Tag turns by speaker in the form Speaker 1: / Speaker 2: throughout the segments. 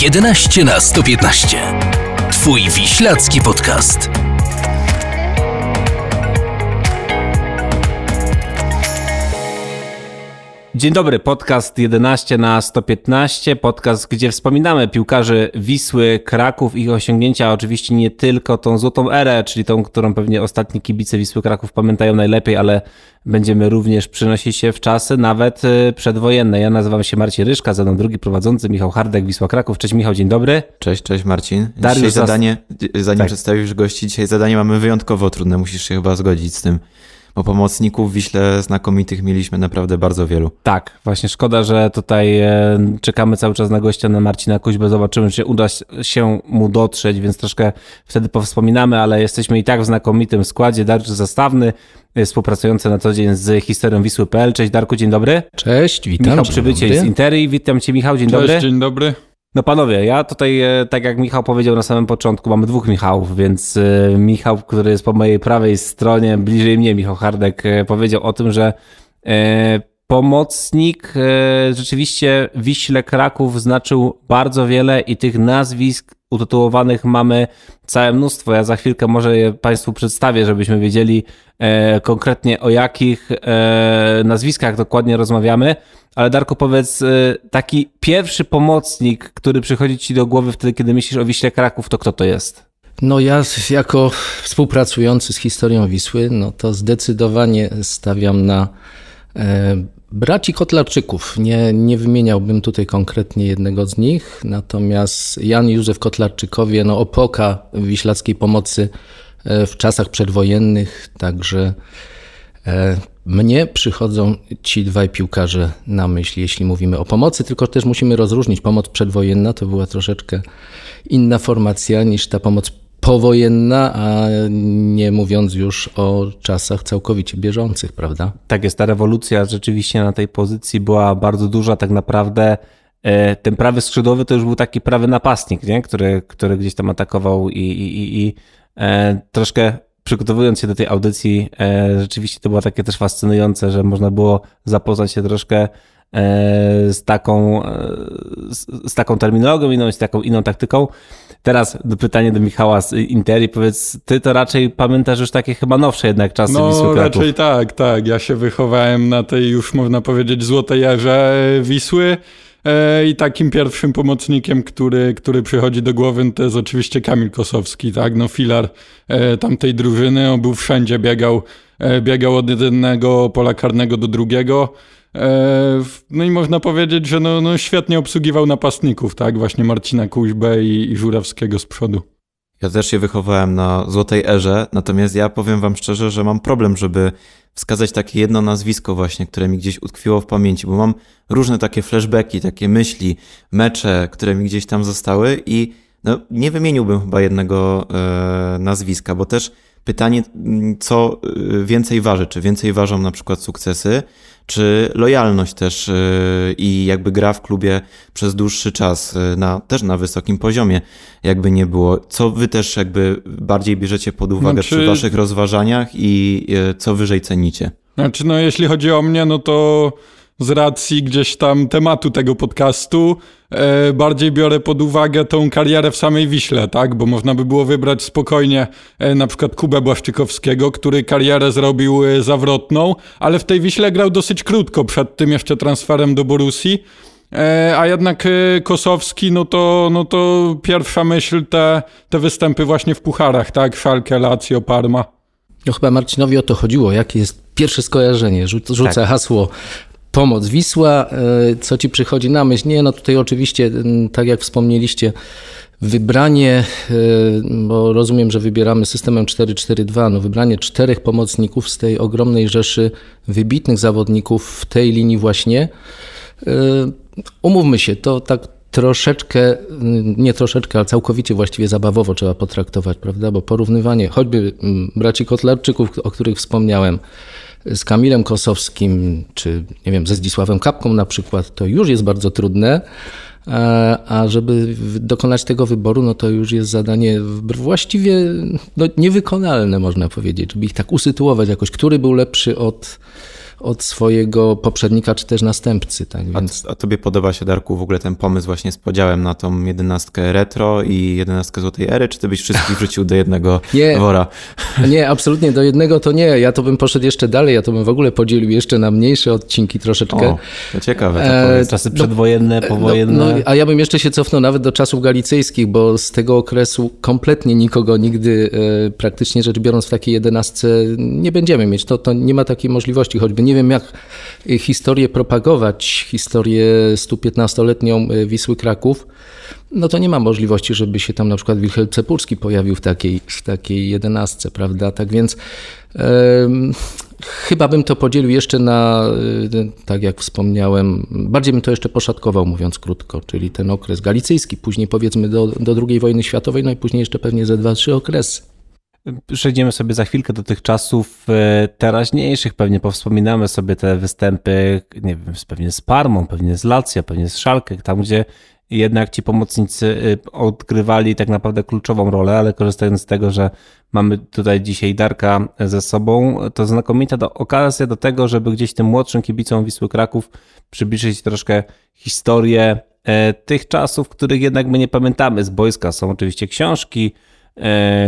Speaker 1: 11 na 115. Twój wiślacki podcast.
Speaker 2: Dzień dobry, podcast 11 na 115, podcast, gdzie wspominamy piłkarzy Wisły, Kraków, ich osiągnięcia, oczywiście nie tylko tą złotą erę, czyli tą, którą pewnie ostatni kibice Wisły Kraków pamiętają najlepiej, ale będziemy również przynosić się w czasy nawet y, przedwojenne. Ja nazywam się Marcin Ryszka, za mną drugi prowadzący Michał Hardek, Wisła Kraków. Cześć Michał, dzień dobry.
Speaker 3: Cześć, cześć Marcin.
Speaker 2: Dariusz
Speaker 3: Dzisiaj zadanie, zanim
Speaker 2: Tak.
Speaker 3: przedstawisz gości, dzisiaj zadanie mamy wyjątkowo trudne, musisz się chyba zgodzić z tym. Bo pomocników w Wiśle znakomitych mieliśmy naprawdę bardzo wielu.
Speaker 2: Tak, właśnie szkoda, że tutaj e, czekamy cały czas na gościa, na Marcina Kuźbę. Zobaczymy, czy uda się mu dotrzeć, więc troszkę wtedy powspominamy, ale jesteśmy i tak w znakomitym składzie. Dariusz Zastawny, e, współpracujący na co dzień z historią Wisły.pl. Cześć Darku, dzień dobry.
Speaker 4: Cześć, witam.
Speaker 2: Michał
Speaker 4: dzień
Speaker 2: Przybycie
Speaker 4: dobry.
Speaker 2: z Interi. Witam cię Michał, dzień
Speaker 5: Cześć,
Speaker 2: dobry.
Speaker 5: dzień dobry.
Speaker 2: No panowie, ja tutaj, e, tak jak Michał powiedział na samym początku, mamy dwóch Michałów, więc e, Michał, który jest po mojej prawej stronie, bliżej mnie, Michał Hardek, e, powiedział o tym, że pomocnik rzeczywiście Wiśle Kraków znaczył bardzo wiele i tych nazwisk utytułowanych mamy całe mnóstwo. Ja za chwilkę może je Państwu przedstawię, żebyśmy wiedzieli e, konkretnie o jakich e, nazwiskach dokładnie rozmawiamy. Ale Darku, powiedz, e, taki pierwszy pomocnik, który przychodzi Ci do głowy wtedy, kiedy myślisz o Wiśle Kraków, to kto to jest?
Speaker 4: No ja jako współpracujący z historią Wisły, no to zdecydowanie stawiam na e, braci Kotlarczyków. Nie, nie wymieniałbym tutaj konkretnie jednego z nich, natomiast Jan Józef Kotlarczykowie, no opoka wiślackiej pomocy e, w czasach przedwojennych, także E, Mnie przychodzą ci dwaj piłkarze na myśl, jeśli mówimy o pomocy, tylko też musimy rozróżnić. Pomoc przedwojenna to była troszeczkę inna formacja niż ta pomoc powojenna, a nie mówiąc już o czasach całkowicie bieżących, prawda?
Speaker 2: Tak jest, ta rewolucja rzeczywiście na tej pozycji była bardzo duża. Tak naprawdę e, ten prawy skrzydłowy to już był taki prawy napastnik, nie? Który, który gdzieś tam atakował i, i, i, i e, troszkę przygotowując się do tej audycji, e, rzeczywiście to było takie też fascynujące, że można było zapoznać się troszkę z taką, e, z, taką terminologią inną, z taką inną taktyką. Teraz pytanie do Michała z Interi. Powiedz, ty to raczej pamiętasz już takie chyba nowsze jednak czasy Wisły
Speaker 5: No
Speaker 2: Kraków.
Speaker 5: raczej tak, tak. Ja się wychowałem na tej już można powiedzieć złotej erze Wisły e, i takim pierwszym pomocnikiem, który, który przychodzi do głowy to jest oczywiście Kamil Kosowski, tak? No filar e, tamtej drużyny, on był wszędzie, biegał, e, biegał od jednego pola karnego do drugiego. E, No i można powiedzieć, że no, no świetnie obsługiwał napastników, tak? Właśnie Marcina Kuźbę i, i Żurawskiego z przodu.
Speaker 3: Ja też się wychowałem na złotej erze, natomiast ja powiem wam szczerze, że mam problem, żeby wskazać takie jedno nazwisko właśnie, które mi gdzieś utkwiło w pamięci, bo mam różne takie flashbacki, takie myśli, mecze, które mi gdzieś tam zostały i no, nie wymieniłbym chyba jednego e, nazwiska, bo też pytanie, co e, więcej waży, czy więcej ważą na przykład sukcesy, czy lojalność też e, i jakby gra w klubie przez dłuższy czas, e, na, też na wysokim poziomie, jakby nie było. Co wy też jakby bardziej bierzecie pod uwagę
Speaker 5: Znaczy-
Speaker 3: przy waszych rozważaniach i e, co wyżej cenicie?
Speaker 5: Znaczy, no jeśli chodzi o mnie, no to z racji gdzieś tam tematu tego podcastu e, bardziej biorę pod uwagę tą karierę w samej Wiśle, tak? Bo można by było wybrać spokojnie e, na przykład Kubę Błaszczykowskiego, który karierę zrobił e, zawrotną, ale w tej Wiśle grał dosyć krótko przed tym jeszcze transferem do Borussii. E, a jednak e, Kosowski, no to, no to pierwsza myśl te, te występy właśnie w pucharach, tak? Schalke, Lazio, Parma.
Speaker 4: No chyba Marcinowi o to chodziło. Jakie jest pierwsze skojarzenie? Rzu- Rzucę
Speaker 2: Tak.
Speaker 4: hasło pomoc Wisła. E, Co ci przychodzi na myśl? Nie, no tutaj oczywiście, tak jak wspomnieliście, wybranie, e, bo rozumiem, że wybieramy systemem 4-4-2, no wybranie czterech pomocników z tej ogromnej rzeszy wybitnych zawodników w tej linii właśnie. E, Umówmy się, to tak troszeczkę, nie troszeczkę, ale całkowicie właściwie zabawowo trzeba potraktować, prawda? Bo porównywanie choćby braci Kotlarczyków, o których wspomniałem, z Kamilem Kosowskim, czy nie wiem, ze Zdzisławem Kapką na przykład, to już jest bardzo trudne. A, a żeby dokonać tego wyboru, no to już jest zadanie właściwie no, niewykonalne, można powiedzieć, żeby ich tak usytuować jakoś, który był lepszy od, od swojego poprzednika czy też następcy. Tak
Speaker 3: więc... a, a tobie podoba się, Darku, w ogóle ten pomysł właśnie z podziałem na tą jedenastkę retro i jedenastkę złotej ery, czy ty byś wszystkich wrzucił do jednego nie, wora?
Speaker 4: Nie, absolutnie do jednego to nie. Ja to bym poszedł jeszcze dalej, ja to bym w ogóle podzielił jeszcze na mniejsze odcinki troszeczkę. O,
Speaker 3: to ciekawe. To
Speaker 2: e, czasy przedwojenne, powojenne. No,
Speaker 4: no, a ja bym jeszcze się cofnął nawet do czasów galicyjskich, bo z tego okresu kompletnie nikogo nigdy e, praktycznie rzecz biorąc w takiej jedenastce nie będziemy mieć. To, to nie ma takiej możliwości, choćby nie wiem jak historię propagować, historię 115-letnią e, Wisły Kraków, no to nie ma możliwości, żeby się tam na przykład Wilhelm Cepurski pojawił w takiej, w takiej jedenastce, prawda? Tak więc chyba bym to podzielił jeszcze na, e, tak jak wspomniałem, bardziej bym to jeszcze poszatkował, mówiąc krótko, czyli ten okres galicyjski, później powiedzmy do, do II wojny światowej, no i później jeszcze pewnie ze dwa, trzy okresy.
Speaker 2: Przejdziemy sobie za chwilkę do tych czasów e, teraźniejszych, pewnie powspominamy sobie te występy, nie wiem, pewnie z Parmą, pewnie z Lacja, pewnie z Szalkę, tam gdzie jednak ci pomocnicy e, odgrywali tak naprawdę kluczową rolę, ale korzystając z tego, że mamy tutaj dzisiaj Darka ze sobą, to znakomita do, okazja do tego, żeby gdzieś tym młodszym kibicom Wisły Kraków przybliżyć troszkę historię e, tych czasów, których jednak my nie pamiętamy. Z boiska są oczywiście książki,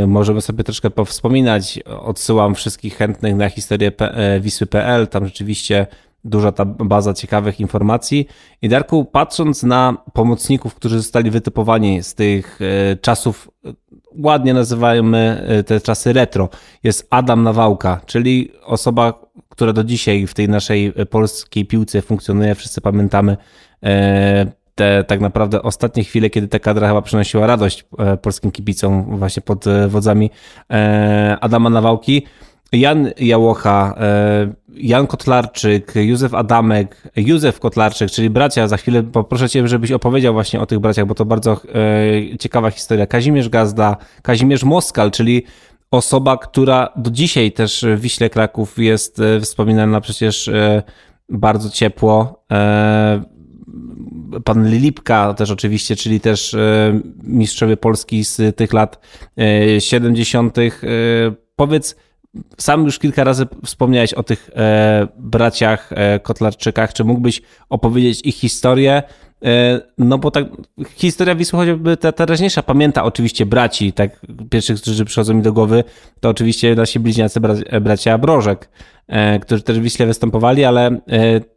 Speaker 2: możemy sobie troszkę powspominać. Odsyłam wszystkich chętnych na historię e, Wisły.pl. Tam rzeczywiście duża ta baza ciekawych informacji. I Darku, patrząc na pomocników, którzy zostali wytypowani z tych e, czasów, ładnie nazywajmy te czasy retro, jest Adam Nawałka, czyli osoba, która do dzisiaj w tej naszej polskiej piłce funkcjonuje. Wszyscy pamiętamy te tak naprawdę ostatnie chwile, kiedy ta kadra chyba przynosiła radość e, polskim kibicom właśnie pod e, wodzami e, Adama Nawałki. Jan Jałocha, Jan Kotlarczyk, Józef Adamek, Józef Kotlarczyk, czyli bracia. Za chwilę poproszę Cię, żebyś opowiedział właśnie o tych braciach, bo to bardzo ciekawa historia. Kazimierz Gazda, Kazimierz Moskal, czyli osoba, która do dzisiaj też w Wiśle Kraków jest wspominana przecież bardzo ciepło pan Lilipka też oczywiście, czyli też e, mistrzowie Polski z tych lat 70. E, e, powiedz, sam już kilka razy wspomniałeś o tych braciach Kotlarczykach. Czy mógłbyś opowiedzieć ich historię? No bo tak, historia Wisły, choćby ta teraźniejsza, pamięta oczywiście braci, tak, pierwszych, którzy przychodzą mi do głowy, to oczywiście nasi bliźniacy bracia Brożek, E, którzy też w Wiśle występowali, ale e,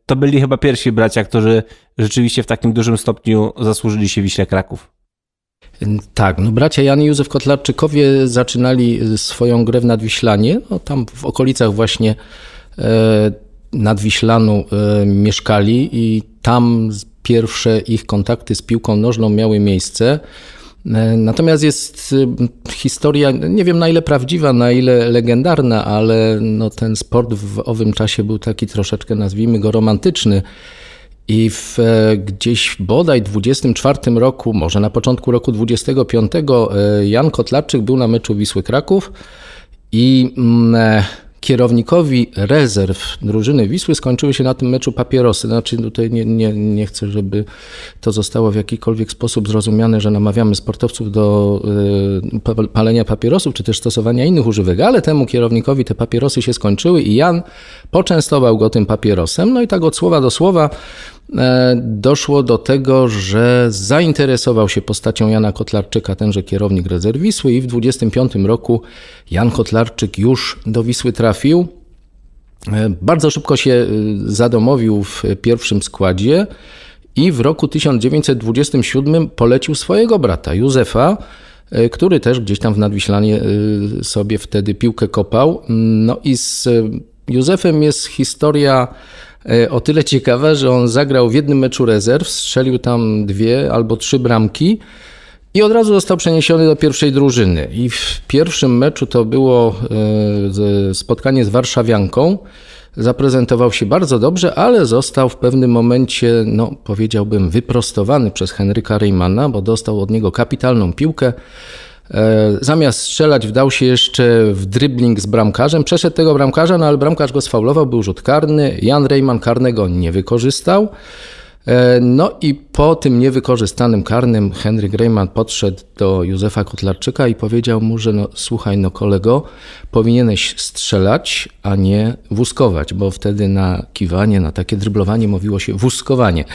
Speaker 2: to byli chyba pierwsi bracia, którzy rzeczywiście w takim dużym stopniu zasłużyli się Wiśle Kraków.
Speaker 4: Tak, no bracia Jan i Józef Kotlarczykowie zaczynali swoją grę w Nadwiślanie, no tam w okolicach właśnie e, Nadwiślanu mieszkali i tam pierwsze ich kontakty z piłką nożną miały miejsce. E, natomiast jest historia, nie wiem na ile prawdziwa, na ile legendarna, ale no ten sport w owym czasie był taki troszeczkę, nazwijmy go, romantyczny. I w, e, gdzieś bodaj w 24 roku, może na początku roku 25, e, Jan Kotlarczyk był na meczu Wisły Kraków i mm, kierownikowi rezerw drużyny Wisły skończyły się na tym meczu papierosy. Znaczy tutaj nie, nie, nie chcę, żeby to zostało w jakikolwiek sposób zrozumiane, że namawiamy sportowców do palenia papierosów, czy też stosowania innych używek, ale temu kierownikowi te papierosy się skończyły i Jan poczęstował go tym papierosem. No i tak od słowa do słowa E, doszło do tego, że zainteresował się postacią Jana Kotlarczyka, tenże kierownik rezerw Wisły i w 25 roku Jan Kotlarczyk już do Wisły trafił. E, bardzo szybko się e, zadomowił w pierwszym składzie i w roku 1927 polecił swojego brata Józefa, który też gdzieś tam w Nadwiślanie sobie wtedy piłkę kopał. No i z Józefem jest historia E, o tyle ciekawe, że on zagrał w jednym meczu rezerw, strzelił tam dwie albo trzy bramki i od razu został przeniesiony do pierwszej drużyny. I w pierwszym meczu to było e, spotkanie z Warszawianką. Zaprezentował się bardzo dobrze, ale został w pewnym momencie, no powiedziałbym, wyprostowany przez Henryka Reymana, bo dostał od niego kapitalną piłkę. E, zamiast strzelać, wdał się jeszcze w dribbling z bramkarzem. Przeszedł tego bramkarza, no ale bramkarz go sfaulował, był rzut karny. Jan Rejman karnego nie wykorzystał. E, no i po tym niewykorzystanym karnym Henry Greyman podszedł do Józefa Kotlarczyka i powiedział mu, że no, słuchaj no kolego, powinieneś strzelać, a nie wózkować, bo wtedy na kiwanie, na takie dryblowanie mówiło się wózkowanie.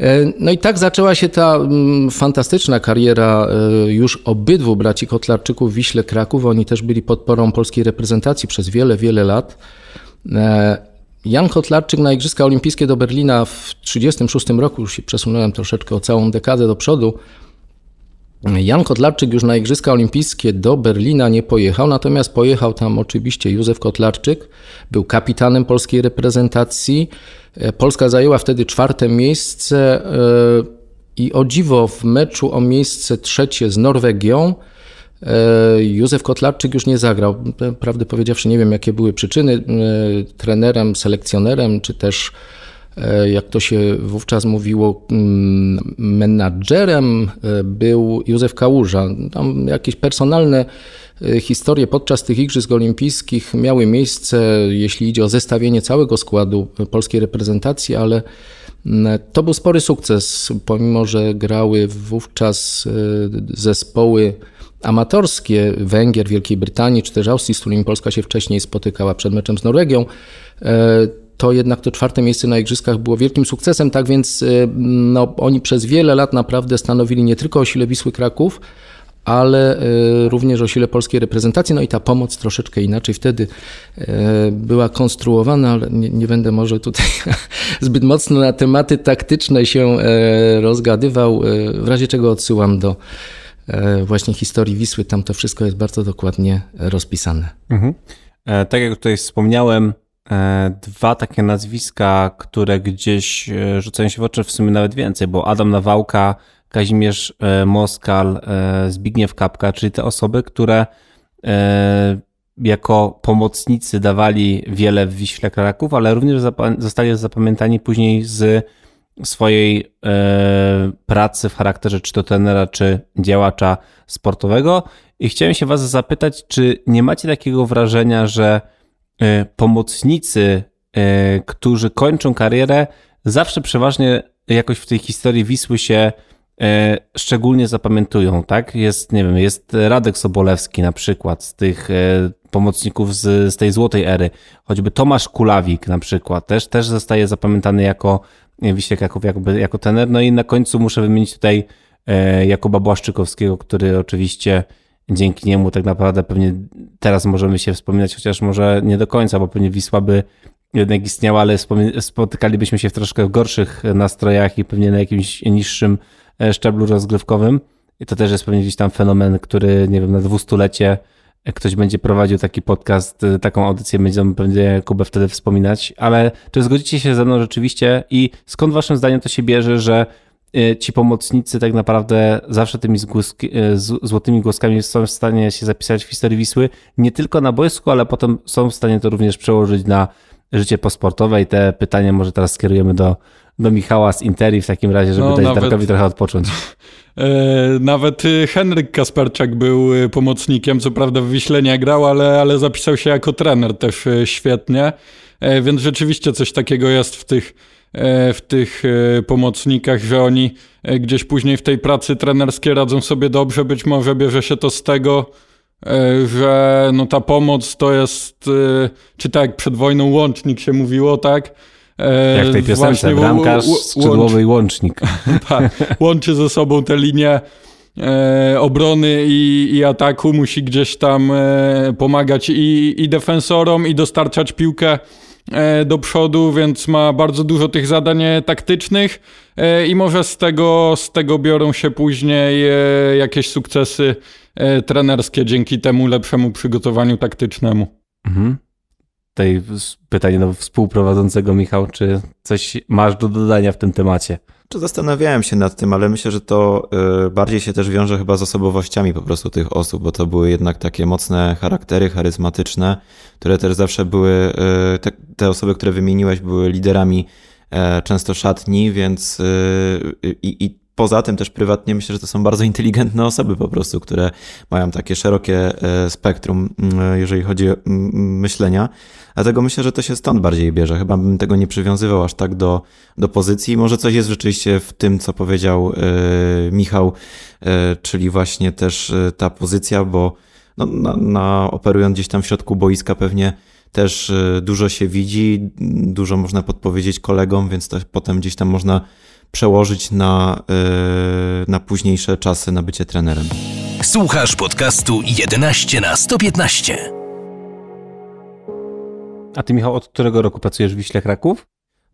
Speaker 4: E, no i tak zaczęła się ta mm, fantastyczna kariera e, już obydwu braci Kotlarczyków w Wiśle Kraków. Oni też byli podporą polskiej reprezentacji przez wiele, wiele lat. Jan Kotlarczyk na Igrzyska Olimpijskie do Berlina w 1936 roku, już się przesunąłem troszeczkę o całą dekadę do przodu. Jan Kotlarczyk już na Igrzyska Olimpijskie do Berlina nie pojechał, natomiast pojechał tam oczywiście Józef Kotlarczyk, był kapitanem polskiej reprezentacji. E, Polska zajęła wtedy czwarte miejsce e, i o dziwo w meczu o miejsce trzecie z Norwegią E, Józef Kotlarczyk już nie zagrał. Prawdę powiedziawszy, nie wiem jakie były przyczyny. Trenerem, selekcjonerem, czy też jak to się wówczas mówiło, mm, menadżerem był Józef Kałuża. Tam jakieś personalne historie podczas tych Igrzysk Olimpijskich miały miejsce, jeśli idzie o zestawienie całego składu polskiej reprezentacji, ale mm, to był spory sukces, pomimo że grały wówczas zespoły amatorskie Węgier, Wielkiej Brytanii czy też Austrii, z którymi Polska się wcześniej spotykała przed meczem z Norwegią, e, to jednak to czwarte miejsce na Igrzyskach było wielkim sukcesem, tak więc e, no, oni przez wiele lat naprawdę stanowili nie tylko o sile Wisły Kraków, ale e, również o sile polskiej reprezentacji. No i ta pomoc troszeczkę inaczej wtedy była konstruowana, ale nie, nie, będę może tutaj zbyt mocno na tematy taktyczne się rozgadywał, w razie czego odsyłam do właśnie historii Wisły, tam to wszystko jest bardzo dokładnie rozpisane. Mhm.
Speaker 2: E, tak jak tutaj wspomniałem, dwa takie nazwiska, które gdzieś rzucają się w oczy, w sumie nawet więcej, bo Adam Nawałka, Kazimierz Moskal, Zbigniew Kapka, czyli te osoby, które jako pomocnicy dawali wiele w Wiśle Kraków, ale również zostali zapamiętani później z swojej e, pracy w charakterze czy to trenera, czy działacza sportowego. I chciałem się Was zapytać, czy nie macie takiego wrażenia, że e, pomocnicy, e, którzy kończą karierę, zawsze przeważnie jakoś w tej historii Wisły się e, szczególnie zapamiętują, tak? Jest, nie wiem, jest Radek Sobolewski na przykład z tych e, pomocników z, z tej złotej ery, choćby Tomasz Kulawik na przykład, też, też zostaje zapamiętany jako Wiśle Kraków jakby, jako tener. No i na końcu muszę wymienić tutaj e, Jakuba Błaszczykowskiego, który oczywiście dzięki niemu tak naprawdę pewnie teraz możemy się wspominać, chociaż może nie do końca, bo pewnie Wisła by jednak istniała, ale spotykalibyśmy się w troszkę gorszych nastrojach i pewnie na jakimś niższym e, szczeblu rozgrywkowym. I to też jest pewnie gdzieś tam fenomen, który, nie wiem, na dwustulecie jak ktoś będzie prowadził taki podcast, y, taką audycję, będziemy pewnie Kubę wtedy wspominać, ale czy zgodzicie się ze mną rzeczywiście i skąd waszym zdaniem to się bierze, że ci pomocnicy tak naprawdę zawsze tymi zgłoski, y, złotymi głoskami są w stanie się zapisać w historii Wisły, nie tylko na boisku, ale potem są w stanie to również przełożyć na życie posportowe. I te pytania może teraz skierujemy do, do Michała z Interi w takim razie, żeby no, dać nawet... Darkowi trochę odpocząć.
Speaker 5: E, nawet y, Henryk Kasperczak był y, pomocnikiem, co prawda w Wiśle nie grał, ale, ale zapisał się jako trener też y, świetnie, e, więc rzeczywiście coś takiego jest w tych, w tych pomocnikach, że oni gdzieś później w tej pracy trenerskiej radzą sobie dobrze, być może bierze się to z tego, że no ta pomoc to jest, czy tak przed wojną łącznik się mówiło, tak?
Speaker 2: Jak w tej piosence, Właśnie, bramkarz, skrzydłowy i łącznik.
Speaker 5: Tak, łączy ze sobą te linie e, obrony i, i, ataku, musi gdzieś tam e, pomagać i, i defensorom, i dostarczać piłkę e, do przodu, więc ma bardzo dużo tych zadań taktycznych e, i może z tego, z tego biorą się później e, jakieś sukcesy e, trenerskie dzięki temu lepszemu przygotowaniu taktycznemu. Mhm
Speaker 2: tutaj pytanie do współprowadzącego Michał, czy coś masz do dodania w tym temacie?
Speaker 3: Czy zastanawiałem się nad tym, ale myślę, że to y, bardziej się też wiąże chyba z osobowościami po prostu tych osób, bo to były jednak takie mocne charaktery charyzmatyczne, które też zawsze były, y, te, te osoby, które wymieniłeś, były liderami e, często szatni, więc y, i, i poza tym też prywatnie myślę, że to są bardzo inteligentne osoby po prostu, które mają takie szerokie e, spektrum, mm, jeżeli chodzi o mm, myślenia. Dlatego myślę, że to się stąd bardziej bierze. Chyba bym tego nie przywiązywał aż tak do, do pozycji. Może coś jest rzeczywiście w tym, co powiedział e, Michał, e, czyli właśnie też e, ta pozycja, bo no, na, na, operując gdzieś tam w środku boiska pewnie też e, dużo się widzi, dużo można podpowiedzieć kolegom, więc to potem gdzieś tam można przełożyć na, e, na późniejsze czasy na bycie trenerem.
Speaker 1: Słuchasz podcastu 11 na 115.
Speaker 2: A ty, Michał, od którego roku pracujesz w Wiśle Kraków?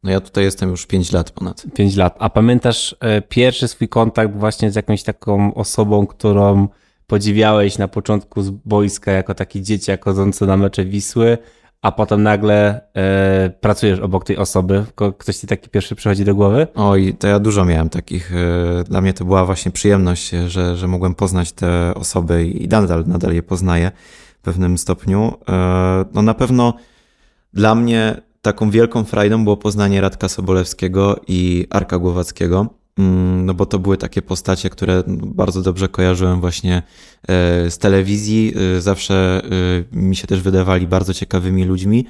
Speaker 3: No ja tutaj jestem już 5 lat ponad.
Speaker 2: 5 lat. A pamiętasz e, pierwszy swój kontakt właśnie z jakąś taką osobą, którą podziwiałeś na początku z boiska jako taki dzieciak chodzący na mecze Wisły, a potem nagle e, pracujesz obok tej osoby. Ktoś ci taki pierwszy przychodzi do głowy?
Speaker 3: Oj, to ja dużo miałem takich. E, dla mnie to była właśnie przyjemność, że, że mogłem poznać te osoby i nadal, nadal je poznaję w pewnym stopniu. E, no na pewno dla mnie taką wielką frajdą było poznanie Radka Sobolewskiego i Arka Głowackiego. Mm, no bo to były takie postacie, które bardzo dobrze kojarzyłem właśnie e, z telewizji. E, zawsze e, mi się też wydawali bardzo ciekawymi ludźmi.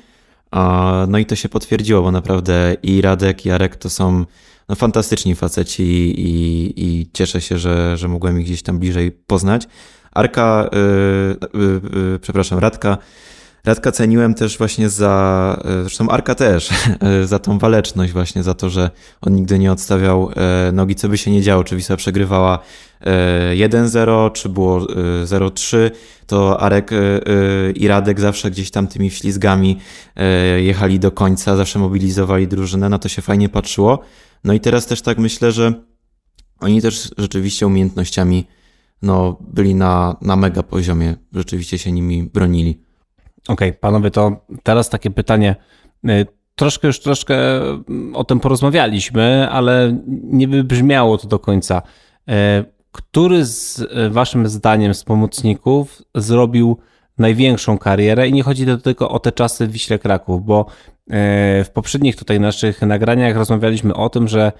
Speaker 3: No i to się potwierdziło, bo naprawdę i Radek, i Arek to są no, fantastyczni faceci i, i cieszę się, że, że mogłem ich gdzieś tam bliżej poznać. Arka, yy, yy, yy, przepraszam, Radka Radka ceniłem też właśnie za, e, zresztą Arka też, e, za tą waleczność właśnie, za to, że on nigdy nie odstawiał e, nogi, co by się nie działo, czy Wisła przegrywała 1-0, czy było 0-3, to Arek i Radek zawsze gdzieś tam tymi ślizgami jechali do końca, zawsze mobilizowali drużynę, na to się fajnie patrzyło. No i teraz też tak myślę, że oni też rzeczywiście umiejętnościami no, byli na, na mega poziomie, rzeczywiście się nimi bronili.
Speaker 2: Okej, okay, panowie, to teraz takie pytanie. Y, troszkę już troszkę o tym porozmawialiśmy, ale nie wybrzmiało to do końca. Y, który z waszym zdaniem z pomocników zrobił największą karierę i nie chodzi tylko o te czasy w Wiśle Kraków, bo y, w poprzednich tutaj naszych nagraniach rozmawialiśmy o tym, że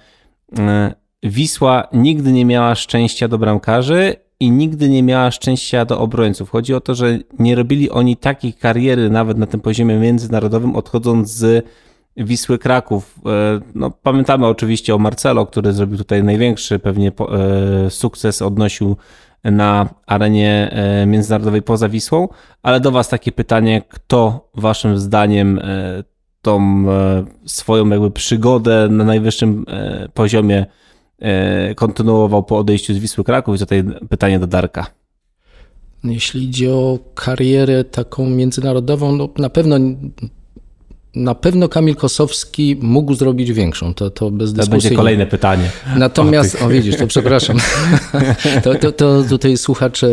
Speaker 2: Wisła nigdy nie miała szczęścia do bramkarzy i nigdy nie miała szczęścia do obrońców. Chodzi o to, że nie robili oni takiej kariery nawet na tym poziomie międzynarodowym, odchodząc z Wisły Kraków. E, no, pamiętamy oczywiście o Marcelo, który zrobił tutaj największy pewnie e, sukces, odnosił na arenie e, międzynarodowej poza Wisłą, ale do Was takie pytanie, kto Waszym zdaniem tą swoją jakby przygodę na najwyższym poziomie kontynuował po odejściu z Wisły Kraków. I tutaj pytanie do Darka.
Speaker 4: Jeśli idzie o karierę taką międzynarodową, no na pewno na pewno Kamil Kosowski mógł zrobić większą, to, to bez dyskusji.
Speaker 2: To będzie kolejne pytanie.
Speaker 4: Natomiast, o, o widzisz, to przepraszam, to, to, to, tutaj słuchacze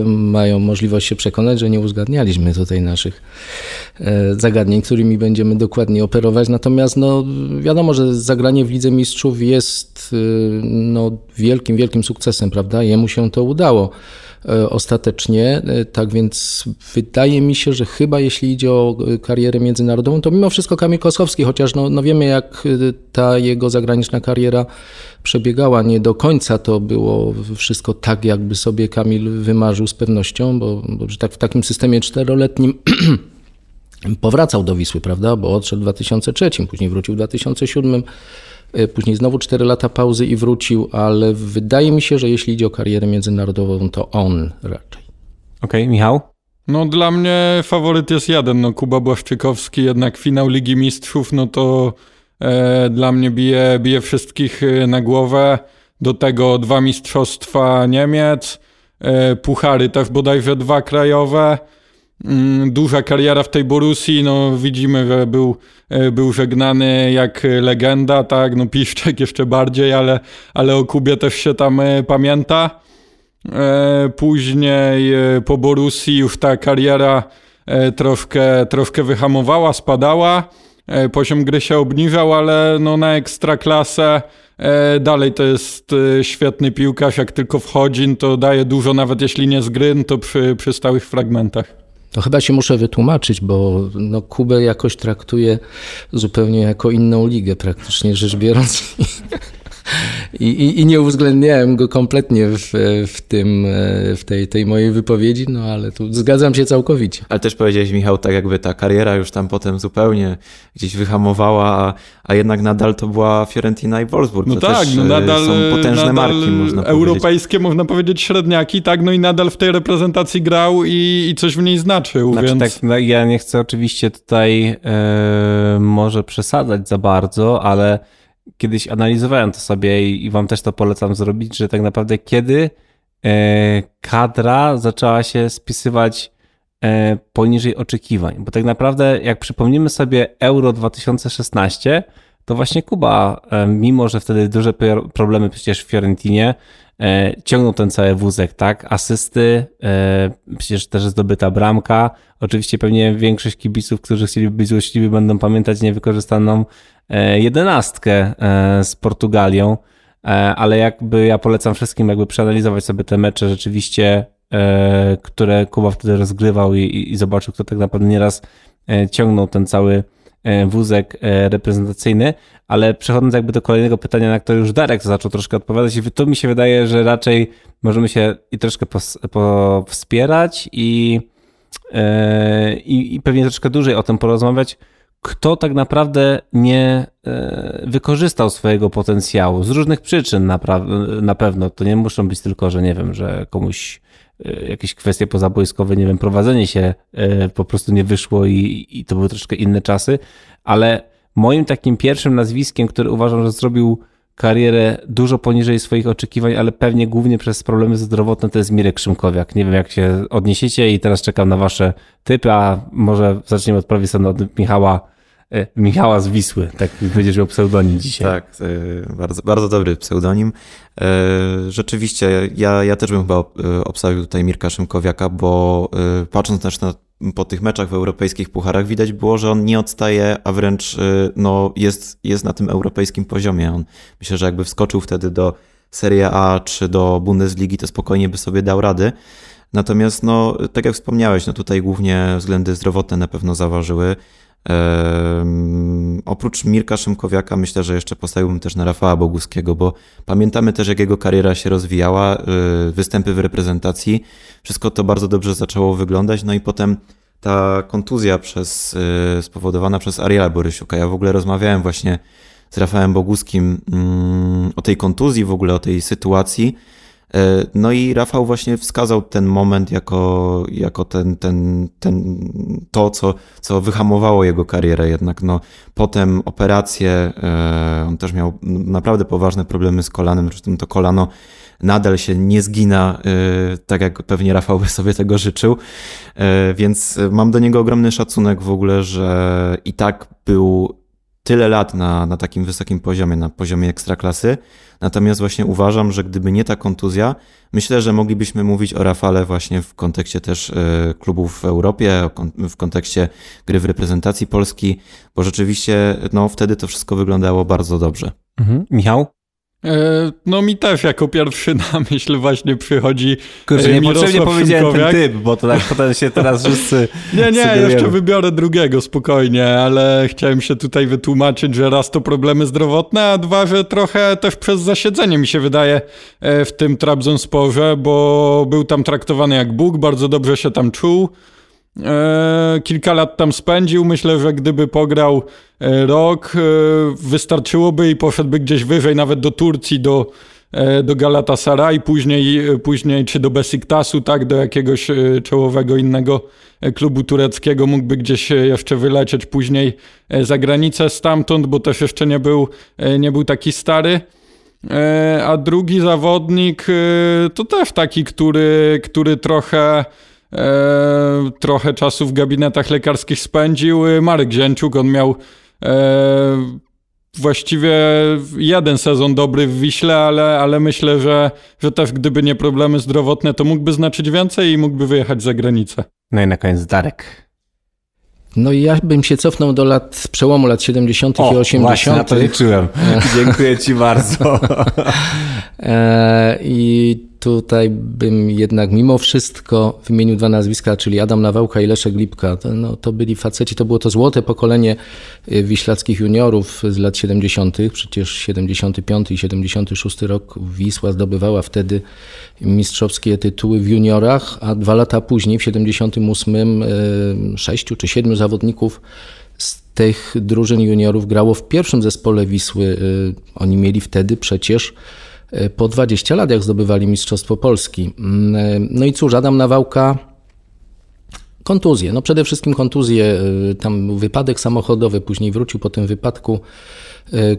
Speaker 4: y, mają możliwość się przekonać, że nie uzgadnialiśmy tutaj naszych y, zagadnień, którymi będziemy dokładnie operować. Natomiast no, wiadomo, że zagranie w Lidze Mistrzów jest y, no, wielkim, wielkim sukcesem, prawda? Jemu się to udało. E, ostatecznie. E, tak więc wydaje mi się, że chyba jeśli idzie o e, karierę międzynarodową, to mimo wszystko Kamil Kosowski, chociaż no, no wiemy jak ta jego zagraniczna kariera przebiegała. Nie do końca to było wszystko tak, jakby sobie Kamil wymarzył z pewnością, bo, bo że tak w takim systemie czteroletnim powracał do Wisły, prawda? Bo odszedł w 2003, później wrócił w 2007. E, później znowu 4 lata pauzy i wrócił, ale wydaje mi się, że jeśli idzie o karierę międzynarodową, to on raczej.
Speaker 2: Okej, okay, Michał?
Speaker 5: No dla mnie faworyt jest jeden, no Kuba Błaszczykowski, jednak finał Ligi Mistrzów, no to e, dla mnie bije, bije wszystkich e, na głowę. Do tego dwa mistrzostwa Niemiec, e, puchary też bodajże dwa krajowe. Mm, duża kariera w tej Borussii, no widzimy, że był, e, był żegnany jak legenda, tak, no Piszczek jeszcze bardziej, ale, ale o Kubie też się tam e, pamięta. E, później po Borussii już ta kariera troszkę, troszkę wyhamowała, spadała, poziom gry się obniżał, ale no na ekstraklasę dalej to jest świetny piłkarz, jak tylko wchodzi, to daje dużo, nawet jeśli nie z gry, to przy, przy stałych fragmentach.
Speaker 4: To chyba się muszę wytłumaczyć, bo no, Kubę jakoś traktuję zupełnie jako inną ligę, praktycznie rzecz biorąc. I, i, I, nie uwzględniałem go kompletnie w, w, tym, w tej, tej mojej wypowiedzi, no ale tu zgadzam się całkowicie.
Speaker 3: Ale też powiedziałeś, Michał, tak jakby ta kariera już tam potem zupełnie gdzieś wyhamowała, a, a jednak nadal to była Fiorentina i Wolfsburg.
Speaker 5: No
Speaker 3: to
Speaker 5: tak,
Speaker 3: też
Speaker 5: no
Speaker 3: e,
Speaker 5: nadal,
Speaker 3: są potężne
Speaker 5: nadal
Speaker 3: marki, można
Speaker 5: europejskie,
Speaker 3: powiedzieć.
Speaker 5: można powiedzieć średniaki, tak, no i nadal w tej reprezentacji grał i, i coś w niej znaczył,
Speaker 2: znaczy,
Speaker 5: więc...
Speaker 2: Tak, no, ja nie chcę oczywiście tutaj e, może przesadzać za bardzo, ale kiedyś analizowałem to sobie i, i wam też to polecam zrobić, że tak naprawdę kiedy e, kadra zaczęła się spisywać e, poniżej oczekiwań, bo tak naprawdę jak przypomnimy sobie Euro 2016, to właśnie Kuba, e, mimo że wtedy duże problemy przecież w Fiorentinie, ciągnął ten cały wózek, tak? Asysty, e, przecież też zdobyta bramka. Oczywiście pewnie większość kibiców, którzy chcieliby być złośliwi, będą pamiętać niewykorzystaną jedenastkę z Portugalią, ale jakby ja polecam wszystkim jakby przeanalizować sobie te mecze rzeczywiście, które Kuba wtedy rozgrywał i, i zobaczył, kto tak naprawdę nieraz ciągnął ten cały wózek reprezentacyjny, ale przechodząc jakby do kolejnego pytania, na które już Darek zaczął troszkę odpowiadać, to mi się wydaje, że raczej możemy się i troszkę wspierać i, i, i pewnie troszkę dłużej o tym porozmawiać, kto tak naprawdę nie wykorzystał swojego potencjału z różnych przyczyn na, na pewno. To nie muszą być tylko, że nie wiem, że komuś jakieś kwestie pozabojskowe, nie wiem, prowadzenie się po prostu nie wyszło i, i to były troszkę inne czasy, ale moim takim pierwszym nazwiskiem, który uważam, że zrobił karierę dużo poniżej swoich oczekiwań, ale pewnie głównie przez problemy zdrowotne, to jest Mirek Szymkowiak. Nie wiem, jak się odniesiecie i teraz czekam na wasze typy, a może zaczniemy od prawie od Michała, e, Michała z Wisły, tak będziesz miał pseudonim dzisiaj.
Speaker 3: Tak, e, bardzo, bardzo dobry pseudonim. E, rzeczywiście, ja, ja też bym chyba obstawił tutaj Mirka Szymkowiaka, bo patrząc też na po tych meczach w europejskich pucharach widać było, że on nie odstaje, a wręcz no, jest, jest na tym europejskim poziomie. On myślę, że jakby wskoczył wtedy do Serie A czy do Bundesligi, to spokojnie by sobie dał rady. Natomiast, no, tak jak wspomniałeś, no tutaj głównie względy zdrowotne na pewno zaważyły. Oprócz Mirka Szymkowiaka myślę, że jeszcze postawiłbym też na Rafała Boguskiego, bo pamiętamy też jak jego kariera się rozwijała, yy, występy w reprezentacji, wszystko to bardzo dobrze zaczęło wyglądać, no i potem ta kontuzja przez, yy, spowodowana przez Ariela Borysiuka. Ja w ogóle rozmawiałem właśnie z Rafałem Boguskim yy, o tej kontuzji, w ogóle o tej sytuacji, no i Rafał właśnie wskazał ten moment jako, jako ten, ten, ten, to, co, co wyhamowało jego karierę jednak. No, potem operacje, e, on też miał naprawdę poważne problemy z kolanem, zresztą to kolano nadal się nie zgina, e, tak jak pewnie Rafał by sobie tego życzył, więc mam do niego ogromny szacunek w ogóle, że i tak był tyle lat na, na takim wysokim poziomie, na poziomie ekstraklasy. Natomiast właśnie uważam, że gdyby nie ta kontuzja, myślę, że moglibyśmy mówić o Rafale właśnie w kontekście też e, klubów w Europie, w kontekście gry w reprezentacji Polski, bo rzeczywiście no, wtedy to wszystko wyglądało bardzo dobrze.
Speaker 2: Mhm. Michał?
Speaker 5: E, no mi też jako pierwszy na myśl właśnie przychodzi
Speaker 2: Kurczę, e, niepotrzebnie powiedziałem ten typ, bo to tak potem się teraz wszyscy
Speaker 5: Nie, nie, jeszcze wybiorę drugiego spokojnie, ale chciałem się tutaj wytłumaczyć, że raz to problemy zdrowotne, a dwa, że trochę też przez zasiedzenie mi się wydaje e, w tym Trabzonsporze, bo był tam traktowany jak Bóg, bardzo dobrze się tam czuł, kilka lat tam spędził. Myślę, że gdyby pograł e, rok, e, wystarczyłoby i poszedłby gdzieś wyżej, nawet do Turcji, do, do Galatasaray, później, później czy do Besiktasu, tak, do jakiegoś czołowego innego klubu tureckiego, mógłby gdzieś jeszcze wylecieć później za granicę stamtąd, bo też jeszcze nie był, nie był taki stary. A drugi zawodnik to też taki, który, który trochę e, trochę czasu w gabinetach lekarskich spędził. E, Marek Zięciuk, on miał e, właściwie jeden sezon dobry w Wiśle, ale, ale myślę, że, że też gdyby nie problemy zdrowotne, to mógłby znaczyć więcej i mógłby wyjechać za granicę.
Speaker 2: No i na koniec Darek.
Speaker 4: No i ja bym się cofnął do lat, przełomu lat 70.
Speaker 2: O,
Speaker 4: i 80. Właśnie,
Speaker 2: na to liczyłem. Dziękuję ci bardzo.
Speaker 4: E, I tutaj bym jednak mimo wszystko wymienił dwa nazwiska, czyli Adam Nawałka i Leszek Lipka. To, no, to byli faceci, to było to złote pokolenie y, wiślackich juniorów z lat 70., przecież 75 i 76 rok Wisła zdobywała wtedy mistrzowskie tytuły w juniorach, a dwa lata później, w 78, y, sześciu czy siedmiu zawodników z tych drużyn juniorów grało w pierwszym zespole Wisły. Y, oni mieli wtedy przecież po 20 lat, jak zdobywali Mistrzostwo Polski. Mm, y, no i cóż, Adam Nawałka, kontuzje. No przede wszystkim kontuzje, tam wypadek samochodowy, później wrócił po tym wypadku,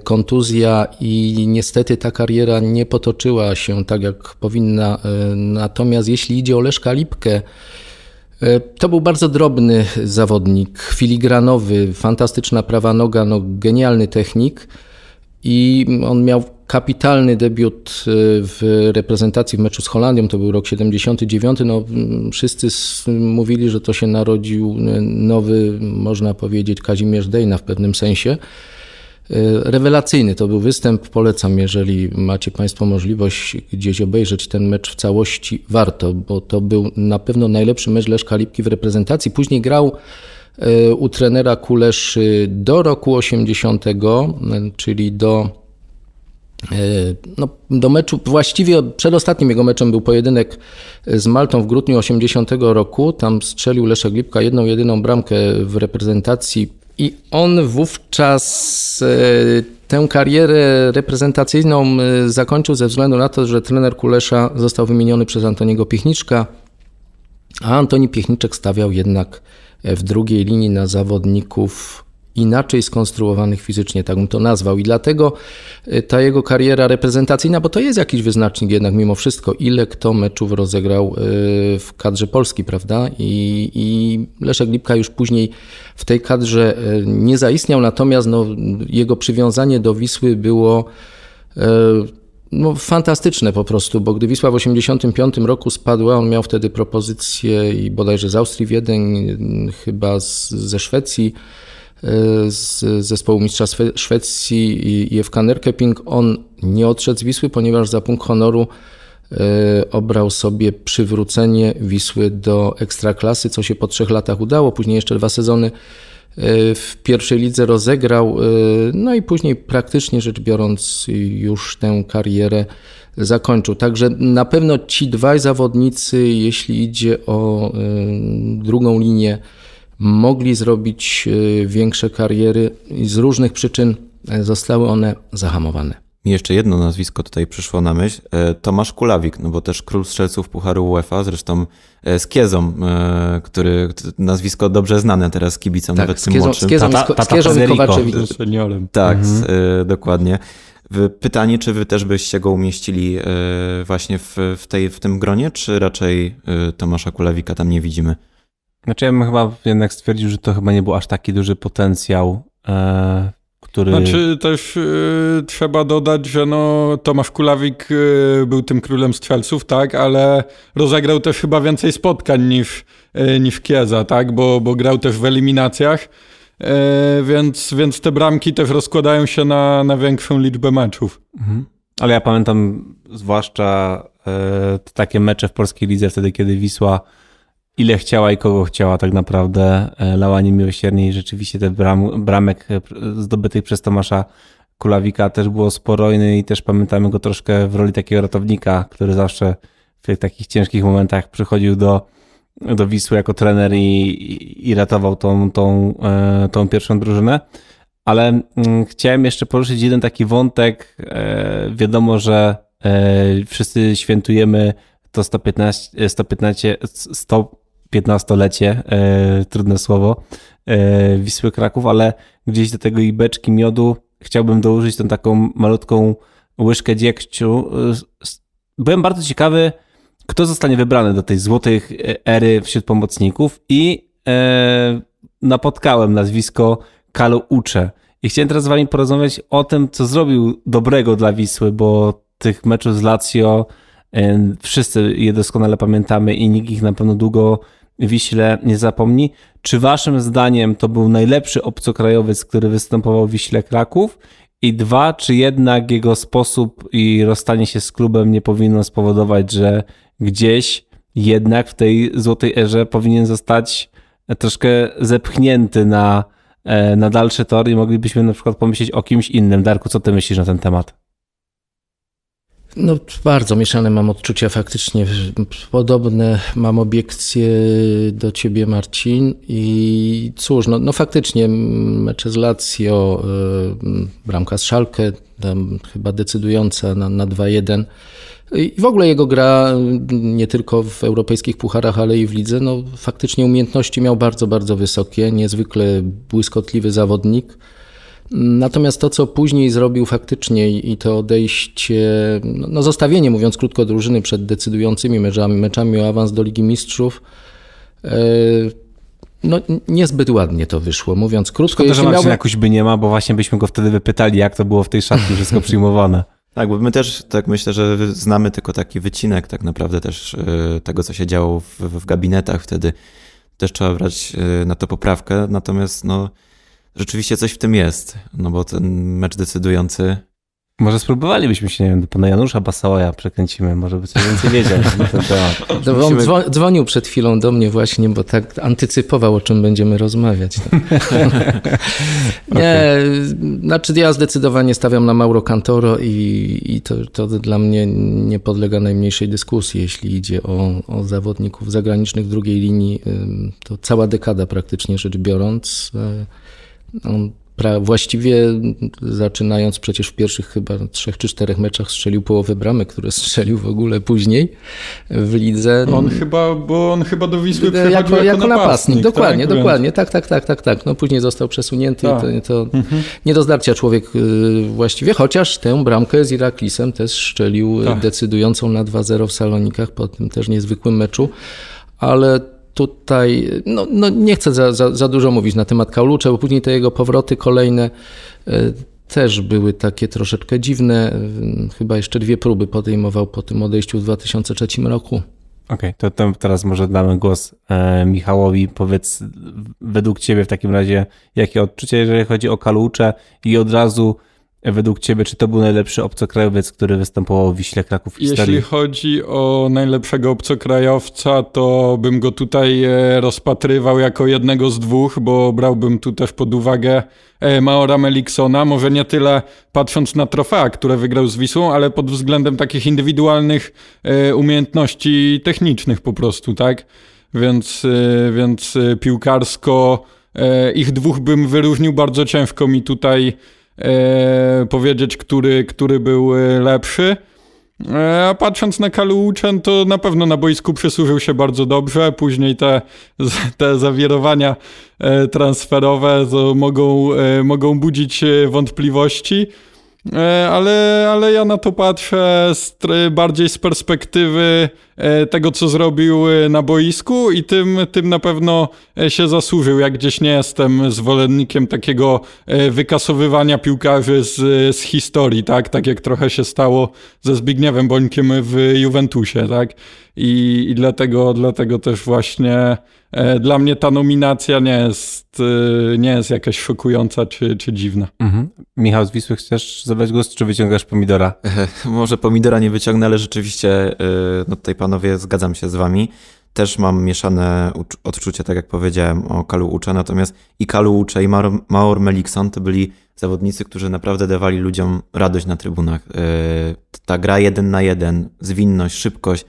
Speaker 4: kontuzja i niestety ta kariera nie potoczyła się tak, jak powinna. Natomiast jeśli idzie o Leszka Lipkę, E, to był bardzo drobny zawodnik, filigranowy, fantastyczna prawa noga, no, genialny technik i on miał kapitalny debiut e, w reprezentacji w meczu z Holandią, to był rok 79. No, wszyscy mówili, że to się narodził nowy, można powiedzieć, Kazimierz Dejna w pewnym sensie. E, rewelacyjny to był występ. Polecam, jeżeli macie Państwo możliwość gdzieś obejrzeć ten mecz w całości, warto, bo to był na pewno najlepszy mecz Leszka Lipki w reprezentacji. Później grał e, u trenera Kuleszy do roku 80, e, czyli do no, do meczu, właściwie przedostatnim jego meczem był pojedynek z Maltą w grudniu 80 roku. Tam strzelił Leszek Lipka jedną, jedyną bramkę w reprezentacji i on wówczas e, tę karierę reprezentacyjną e, zakończył ze względu na to, że trener Kulesza został wymieniony przez Antoniego Piechniczka, a Antoni Piechniczek stawiał jednak w drugiej linii na zawodników inaczej skonstruowanych fizycznie, tak bym to nazwał. I dlatego y, ta jego kariera reprezentacyjna, bo to jest jakiś wyznacznik jednak mimo wszystko, ile kto meczów rozegrał y, w kadrze Polski, prawda? I, i Leszek Lipka już później w tej kadrze y, nie zaistniał, natomiast no, jego przywiązanie do Wisły było no, fantastyczne po prostu, bo gdy Wisła w 1985 roku spadła, on miał wtedy propozycję i bodajże z Austrii Wiedeń, chyba z, ze Szwecji, z zespołu mistrza Szwecji IFK Nerkeping. On nie odszedł z Wisły, ponieważ za punkt honoru e, obrał sobie przywrócenie Wisły do ekstraklasy, co się po trzech latach udało. Później jeszcze dwa sezony e, w pierwszej lidze rozegrał, e, no i później praktycznie rzecz biorąc już tę karierę zakończył. Także na pewno ci dwaj zawodnicy, jeśli idzie o drugą linię, mogli zrobić e, większe kariery i z różnych przyczyn e, zostały one zahamowane.
Speaker 3: Mi jeszcze jedno nazwisko tutaj przyszło na myśl. E, Tomasz Kulawik, no bo też król strzelców Pucharu UEFA, zresztą z Kiezą, który nazwisko dobrze znane teraz kibicom, tak, nawet tym młodszym.
Speaker 4: Z Kiezą, tata, tata z
Speaker 3: Tak, mhm. dokładnie. Pytanie, czy wy też byście go umieścili właśnie w, w, tej, w tym gronie, czy raczej Tomasza Kulawika tam nie widzimy?
Speaker 2: Znaczy ja bym chyba jednak stwierdził, że to chyba nie był aż taki duży potencjał, e, który...
Speaker 5: Znaczy też e, trzeba dodać, że no Tomasz Kulawik e, był tym królem strzelców, tak, ale rozegrał też chyba więcej spotkań niż, e, niż Kieza, tak, bo, bo grał też w eliminacjach, więc, więc te bramki też rozkładają się na, na większą liczbę meczów. Mhm.
Speaker 2: Ale ja pamiętam zwłaszcza takie mecze w polskiej lidze wtedy, kiedy Wisła ile chciała i kogo chciała tak naprawdę. E, lała niemiłosiernie i rzeczywiście te bram, bramek e, zdobytych przez Tomasza Kulawika też było sporo i też pamiętamy go troszkę w roli takiego ratownika, który zawsze w takich ciężkich momentach przychodził do, do Wisły jako trener i, i, i ratował tą, tą, e, tą pierwszą drużynę. Ale mm, chciałem jeszcze poruszyć jeden taki wątek. Wiadomo, że wszyscy świętujemy to 115, 115, 100 15-lecie, e, trudne słowo, e, Wisły Kraków, ale gdzieś do tego i beczki miodu chciałbym dołożyć tą taką malutką łyżkę dziegciu. Byłem bardzo ciekawy, kto zostanie wybrany do tej złotej ery wśród pomocników i e, napotkałem nazwisko Kalu Ucze. I chciałem teraz z wami porozmawiać o tym, co zrobił dobrego dla Wisły, bo tych meczów z Lazio e, wszyscy je doskonale pamiętamy i nikt ich na pewno długo Wiśle nie zapomni. Czy waszym zdaniem to był najlepszy obcokrajowiec, który występował w Wiśle Kraków? I dwa, czy jednak jego sposób i rozstanie się z klubem nie powinno spowodować, że gdzieś jednak w tej złotej erze powinien zostać troszkę zepchnięty na, e, na dalszy tor i moglibyśmy na przykład pomyśleć o kimś innym. Darku, co ty myślisz na ten temat?
Speaker 4: No, bardzo mieszane mam odczucia faktycznie. Podobne mam obiekcje do ciebie, Marcin. I cóż, no, no faktycznie mecze z Lazio, y, bramka z Szalkę, chyba decydująca na, na 2-1. I w ogóle jego gra nie tylko w europejskich pucharach, ale i w lidze, no faktycznie umiejętności miał bardzo, bardzo wysokie, niezwykle błyskotliwy zawodnik. Natomiast to, co później zrobił faktycznie i to odejście, no, no zostawienie, mówiąc krótko, drużyny przed decydującymi meczami, meczami o awans do Ligi Mistrzów, e, no niezbyt ładnie to wyszło, mówiąc krótko.
Speaker 2: Szkoda, że miałbym... jakoś by nie ma, bo właśnie byśmy go wtedy wypytali, jak to było w tej szatni wszystko przyjmowane.
Speaker 3: Tak, bo my też tak myślę, że znamy tylko taki wycinek tak naprawdę też e, tego, co się działo w, w gabinetach wtedy. Też trzeba brać e, na to poprawkę, natomiast no rzeczywiście coś w tym jest, no bo ten mecz decydujący
Speaker 2: może spróbowalibyśmy się, nie wiem, do pana Janusza Basałaja przekręcimy, może by coś więcej wiedział na ten temat.
Speaker 4: No, on dzwo dzwonił przed chwilą do mnie właśnie, bo tak antycypował, o czym będziemy rozmawiać. nie, okay. znaczy ja zdecydowanie stawiam na Mauro Cantoro i, i to, to dla mnie nie podlega najmniejszej dyskusji, jeśli idzie o, o zawodników zagranicznych drugiej linii. To cała dekada praktycznie rzecz biorąc. On właściwie zaczynając przecież w pierwszych chyba trzech czy czterech meczach strzelił połowę bramy, które strzelił w ogóle później w lidze.
Speaker 5: On chyba, bo on chyba do Wisły przychodził jako, jako, jako napastnik. napastnik.
Speaker 4: Dokładnie, tak? dokładnie, tak, tak, tak, tak, tak. No później został przesunięty tak. i to, to mhm. nie do zdarcia człowiek y, właściwie, chociaż tę bramkę z Iraklisem też strzelił tak. decydującą na 2-0 w Salonikach po tym też niezwykłym meczu, ale tutaj, no, no nie chcę za, za, za, dużo mówić na temat Kaulucza, bo później te jego powroty kolejne e, też były takie troszeczkę dziwne. Chyba jeszcze dwie próby podejmował po tym odejściu w 2003 roku.
Speaker 2: Okej, okay, to, teraz może damy głos e, Michałowi. Powiedz według ciebie w takim razie, jakie odczucie, jeżeli chodzi o Kalucze i od razu według ciebie, czy to był najlepszy obcokrajowiec, który występował w Wiśle Kraków w historii?
Speaker 5: Jeśli chodzi o najlepszego obcokrajowca, to bym go tutaj e, rozpatrywał jako jednego z dwóch, bo brałbym tu też pod uwagę e, Maora Meliksona, może nie tyle patrząc na trofea, które wygrał z Wisłą, ale pod względem takich indywidualnych e, umiejętności technicznych po prostu, tak? Więc, więc piłkarsko ich dwóch bym wyróżnił, bardzo ciężko mi tutaj e, powiedzieć, który, który był e, lepszy. E, a patrząc na Kaluuchen, to na pewno na boisku przysłużył się bardzo dobrze. Później te, te zawirowania e, transferowe mogą, mogą budzić wątpliwości. Ale, ale ja na to patrzę z, bardziej z perspektywy tego, co zrobił e, na boisku i tym, tym na pewno się zasłużył. Jak gdzieś nie jestem zwolennikiem takiego wykasowywania piłkarzy z, z historii, tak? Tak jak trochę się stało ze Zbigniewem Bońkiem w Juventusie, tak? I, i dlatego, dlatego też właśnie E, dla mnie ta nominacja nie jest, e, nie jest jakaś szokująca czy, czy dziwna. Mhm.
Speaker 2: Michał z Wisły, chcesz zabrać głos, czy wyciągasz pomidora?
Speaker 3: Może pomidora nie wyciągnę, ale rzeczywiście e, no tutaj panowie zgadzam się z wami. Też mam mieszane odczucia, tak jak powiedziałem, o Kalu Ucze, natomiast i Kalu Ucze i Maur Melikson to byli zawodnicy, którzy naprawdę dawali ludziom radość na trybunach. Ta gra jeden na jeden, zwinność, szybkość,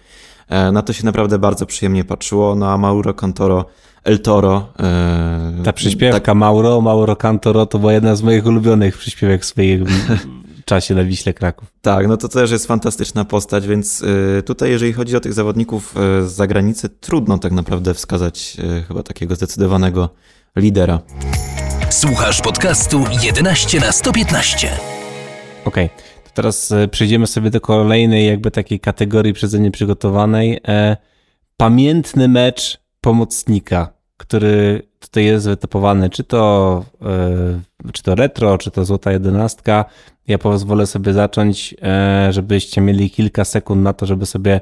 Speaker 3: E, na to się naprawdę bardzo przyjemnie patrzyło. No a Mauro Cantoro, El Toro.
Speaker 2: E, Ta przyśpiewka tak... Mauro, Mauro Cantoro to była jedna z moich ulubionych przyśpiewek w swoim czasie na Wiśle Kraków.
Speaker 3: Tak, no to też jest fantastyczna postać, więc e, tutaj jeżeli chodzi o tych zawodników z zagranicy, trudno tak naprawdę wskazać chyba takiego zdecydowanego lidera.
Speaker 1: Słuchasz podcastu 11 na 115.
Speaker 2: Okej. Okay. Teraz e, przejdziemy sobie do kolejnej jakby takiej kategorii przeze mnie przygotowanej. E, pamiętny mecz pomocnika, który tutaj jest wytypowany, czy to, e, czy to retro, czy to złota jedenastka. Ja pozwolę sobie zacząć, żebyście mieli kilka sekund na to, żeby sobie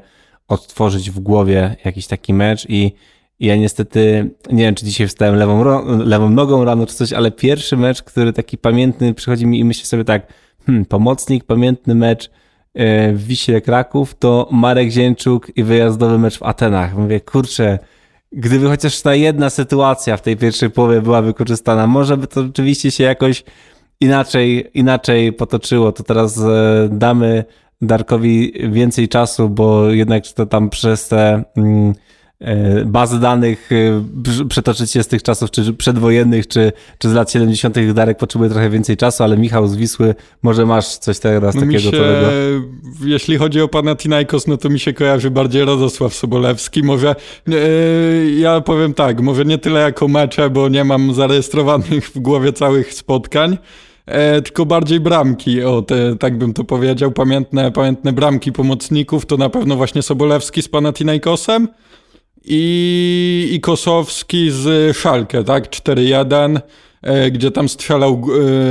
Speaker 2: odtworzyć w głowie jakiś taki mecz i ja niestety, nie wiem, czy dzisiaj wstałem lewą, lewą nogą rano czy coś, ale pierwszy mecz, który taki pamiętny przychodzi mi i myślę sobie tak, hmm, pomocnik, pamiętny mecz e, w Wiśle Kraków to Marek Zięczuk i wyjazdowy mecz w Atenach. Mówię, kurczę, gdyby chociaż ta jedna sytuacja w tej pierwszej połowie była wykorzystana, może by to rzeczywiście się jakoś inaczej, inaczej potoczyło. To teraz e, damy Darkowi więcej czasu, bo jednak to tam przez te mm, e, bazy danych e, przetoczyć się z tych czasów, czy przedwojennych, czy, czy z lat 70. Darek potrzebuje trochę więcej czasu, ale Michał z Wisły, może masz coś teraz
Speaker 5: No
Speaker 2: takiego
Speaker 5: się, jeśli chodzi o Panathinaikos, no to mi się kojarzy bardziej Radosław Sobolewski. Może e, ja powiem tak, może nie tyle jako mecze, bo nie mam zarejestrowanych w głowie całych spotkań, e, tylko bardziej bramki, o te, tak bym to powiedział, pamiętne, pamiętne bramki pomocników, to na pewno właśnie Sobolewski z Panathinaikosem i, i Kosowski z Szalkę, tak, 4-1, e, gdzie tam strzelał,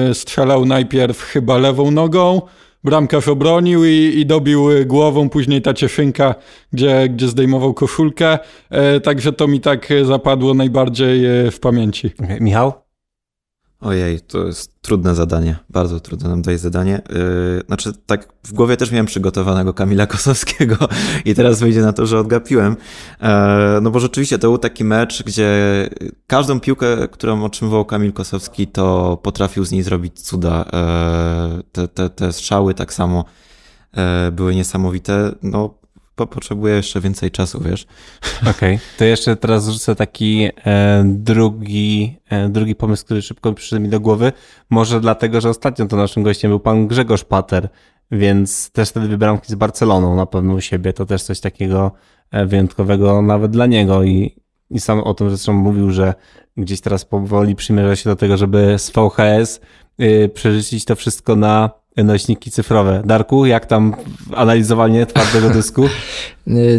Speaker 5: e, strzelał najpierw chyba lewą nogą, bramkarz obronił i, i dobił głową, później ta cieszynka, gdzie, gdzie zdejmował koszulkę, e, także to mi tak zapadło najbardziej e, w pamięci.
Speaker 2: Michał?
Speaker 3: Ojej, to jest trudne zadanie, bardzo trudne nam daje zadanie. Yy, znaczy, tak w głowie też miałem przygotowanego Kamila Kosowskiego i teraz wyjdzie na to, że odgapiłem. Yy, no bo rzeczywiście to był taki mecz, gdzie każdą piłkę, którą otrzymywał Kamil Kosowski, to potrafił z niej zrobić cuda. Yy, te, te, te strzały tak samo yy, były niesamowite. No, po, potrzebuję jeszcze więcej czasu, wiesz.
Speaker 2: Okej, okay. to jeszcze teraz rzucę taki e, drugi, e, drugi pomysł, który szybko przyszedł mi do głowy. Może dlatego, że ostatnio to naszym gościem był pan Grzegorz Pater, więc też wtedy wybramki z Barceloną na pewno u siebie. To też coś takiego e, wyjątkowego nawet dla niego i, i sam o tym zresztą mówił, że gdzieś teraz powoli przymierza się do tego, żeby z VHS y, przerzucić to wszystko na nośniki cyfrowe. Darku, jak tam analizowanie twardego dysku?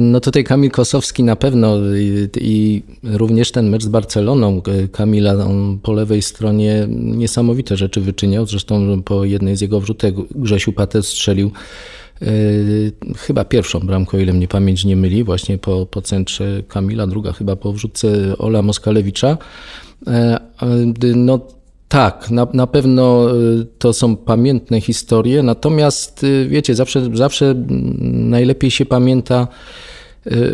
Speaker 4: No tutaj Kamil Kosowski na pewno i, i, również ten mecz z Barceloną Kamila on po lewej stronie niesamowite rzeczy wyczyniał. Zresztą po jednej z jego wrzutek Grzesiu Patet strzelił Yy, chyba pierwszą bramkę, o ile mnie pamięć nie myli, właśnie po, po centrze Kamila, druga chyba po wrzutce Ola Moskalewicza. Yy, no tak, na, na pewno to są pamiętne historie, natomiast wiecie, zawsze, zawsze najlepiej się pamięta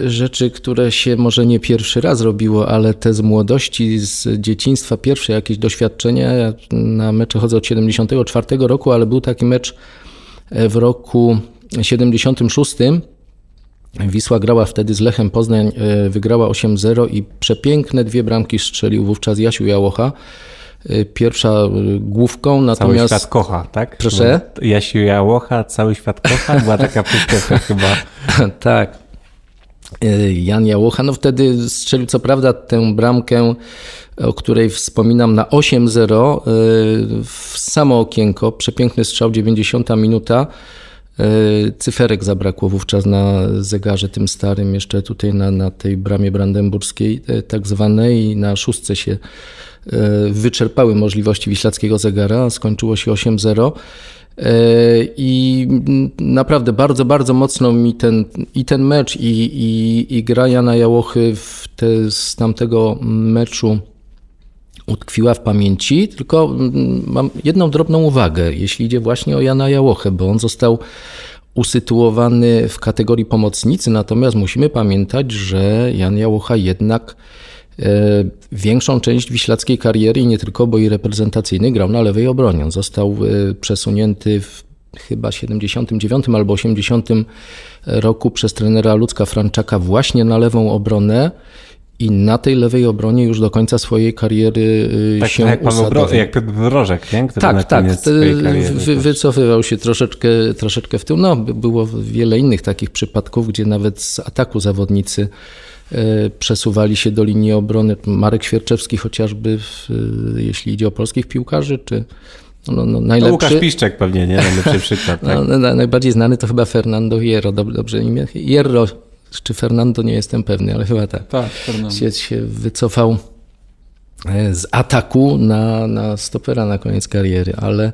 Speaker 4: rzeczy, które się może nie pierwszy raz robiło, ale te z młodości, z dzieciństwa, pierwsze jakieś doświadczenia. Ja na mecze chodzę od 74 roku, ale był taki mecz w roku 76. Wisła grała wtedy z Lechem Poznań, wygrała 8-0 i przepiękne dwie bramki strzelił wówczas Jasiu Jałocha. Pierwsza główką, natomiast...
Speaker 2: Cały świat kocha, tak?
Speaker 4: Proszę?
Speaker 2: Jasiu Jałocha, cały świat kocha? Była taka przyśpiewka chyba.
Speaker 4: tak. Jan Jałocha, no wtedy strzelił co prawda tę bramkę, o której wspominam, na 8-0 w samo okienko. Przepiękny strzał, 90 minuta. Cyferek zabrakło wówczas na zegarze tym starym, jeszcze tutaj na, na tej bramie brandenburskiej tak zwanej, na szóstce się wyczerpały możliwości wiślackiego zegara, skończyło się 8-0. I naprawdę bardzo, bardzo mocno mi ten, i ten mecz, i, i, i gra Jana Jałochy w te, z tamtego meczu utkwiła w pamięci, tylko mam jedną drobną uwagę, jeśli idzie właśnie o Jana Jałochę, bo on został usytuowany w kategorii pomocnicy, natomiast musimy pamiętać, że Jan Jałocha jednak większą część wiślackiej kariery nie tylko, bo i reprezentacyjny grał na lewej obronie. On został przesunięty w chyba 79 albo 80 roku przez trenera Ludzka Franczaka właśnie na lewą obronę i na tej lewej obronie już do końca swojej kariery
Speaker 2: tak,
Speaker 4: się
Speaker 2: jak
Speaker 4: usadowił.
Speaker 2: Paweł jak Piotr Brożek, nie? Który
Speaker 4: tak, tak. Wy, wycofywał się troszeczkę, troszeczkę w tył. No, było wiele innych takich przypadków, gdzie nawet z ataku zawodnicy przesuwali się do linii obrony. Marek Świerczewski chociażby, w, jeśli idzie o polskich piłkarzy, czy no, no, najlepszy.
Speaker 2: No Łukasz Piszczek pewnie, nie? Najlepszy przykład. Tak?
Speaker 4: No, najbardziej znany to chyba Fernando Hierro, dobrze, imię? Hierro, czy Fernando, nie jestem pewny, ale chyba tak.
Speaker 5: Tak, Fernando.
Speaker 4: Się, się wycofał z ataku na, na stopera na koniec kariery, ale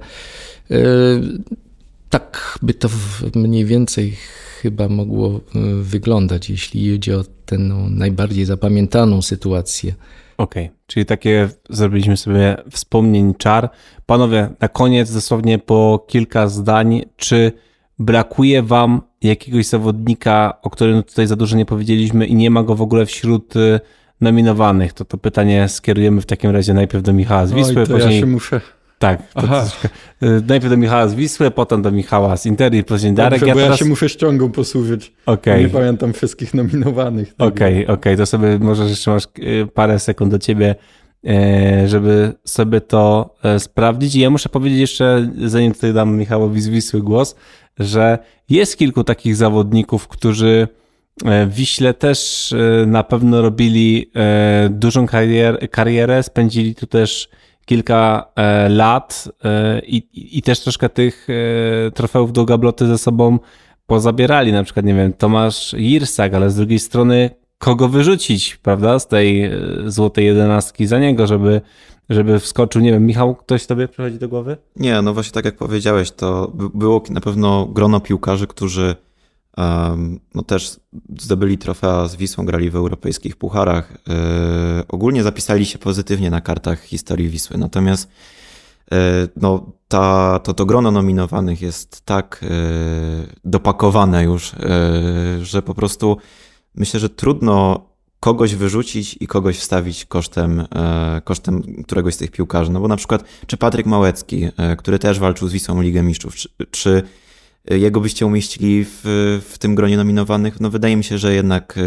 Speaker 4: tak by to mniej więcej chyba mogło wyglądać, jeśli idzie o tę najbardziej zapamiętaną sytuację
Speaker 2: Okej, czyli takie zrobiliśmy sobie wspomnień czar. Panowie, na koniec dosłownie po kilka zdań, czy brakuje wam jakiegoś zawodnika, o którym tutaj za dużo nie powiedzieliśmy i nie ma go w ogóle wśród y, nominowanych? To to pytanie skierujemy w takim razie najpierw do Michała z Wisły,
Speaker 5: Oj, to
Speaker 2: później...
Speaker 5: ja się muszę...
Speaker 2: Tak. Y, najpierw do Michała z Wisły, potem do Michała z Interu i później Darek.
Speaker 5: Dobrze,
Speaker 2: ja
Speaker 5: bo
Speaker 2: teraz...
Speaker 5: ja się muszę ściągą posłużyć.
Speaker 2: Okej.
Speaker 5: Nie pamiętam wszystkich nominowanych.
Speaker 2: Okej, okej, to sobie możesz jeszcze masz y, parę sekund do ciebie, e, żeby sobie to e, sprawdzić. I ja muszę powiedzieć jeszcze, zanim tutaj dam Michałowi z Wisły głos, że jest kilku takich zawodników, którzy e, w Wiśle też na pewno robili dużą karier, karierę, spędzili tu też kilka e, lat e, i, i- też troszkę tych e, trofeów do gabloty ze sobą pozabierali. Na przykład, nie wiem, Tomasz Jirsak, ale z drugiej strony kogo wyrzucić, prawda, z tej e, złotej jedenastki za niego, żeby, żeby wskoczył, nie wiem, Michał, ktoś tobie przychodzi do głowy?
Speaker 3: Nie, no właśnie tak jak powiedziałeś, to by- było na pewno grono piłkarzy, którzy no też zdobyli trofea z Wisłą, grali w europejskich pucharach. E, ogólnie zapisali się pozytywnie na kartach historii Wisły. Natomiast e, no, ta, to, to grono nominowanych jest tak e, dopakowane już, że po prostu myślę, że trudno kogoś wyrzucić i kogoś wstawić kosztem, kosztem któregoś z tych piłkarzy. No bo na przykład, czy Patryk Małecki, który też walczył z Wisłą Ligę Mistrzów, czy, czy jego byście umieścili w, w tym gronie nominowanych? No wydaje mi się, że jednak,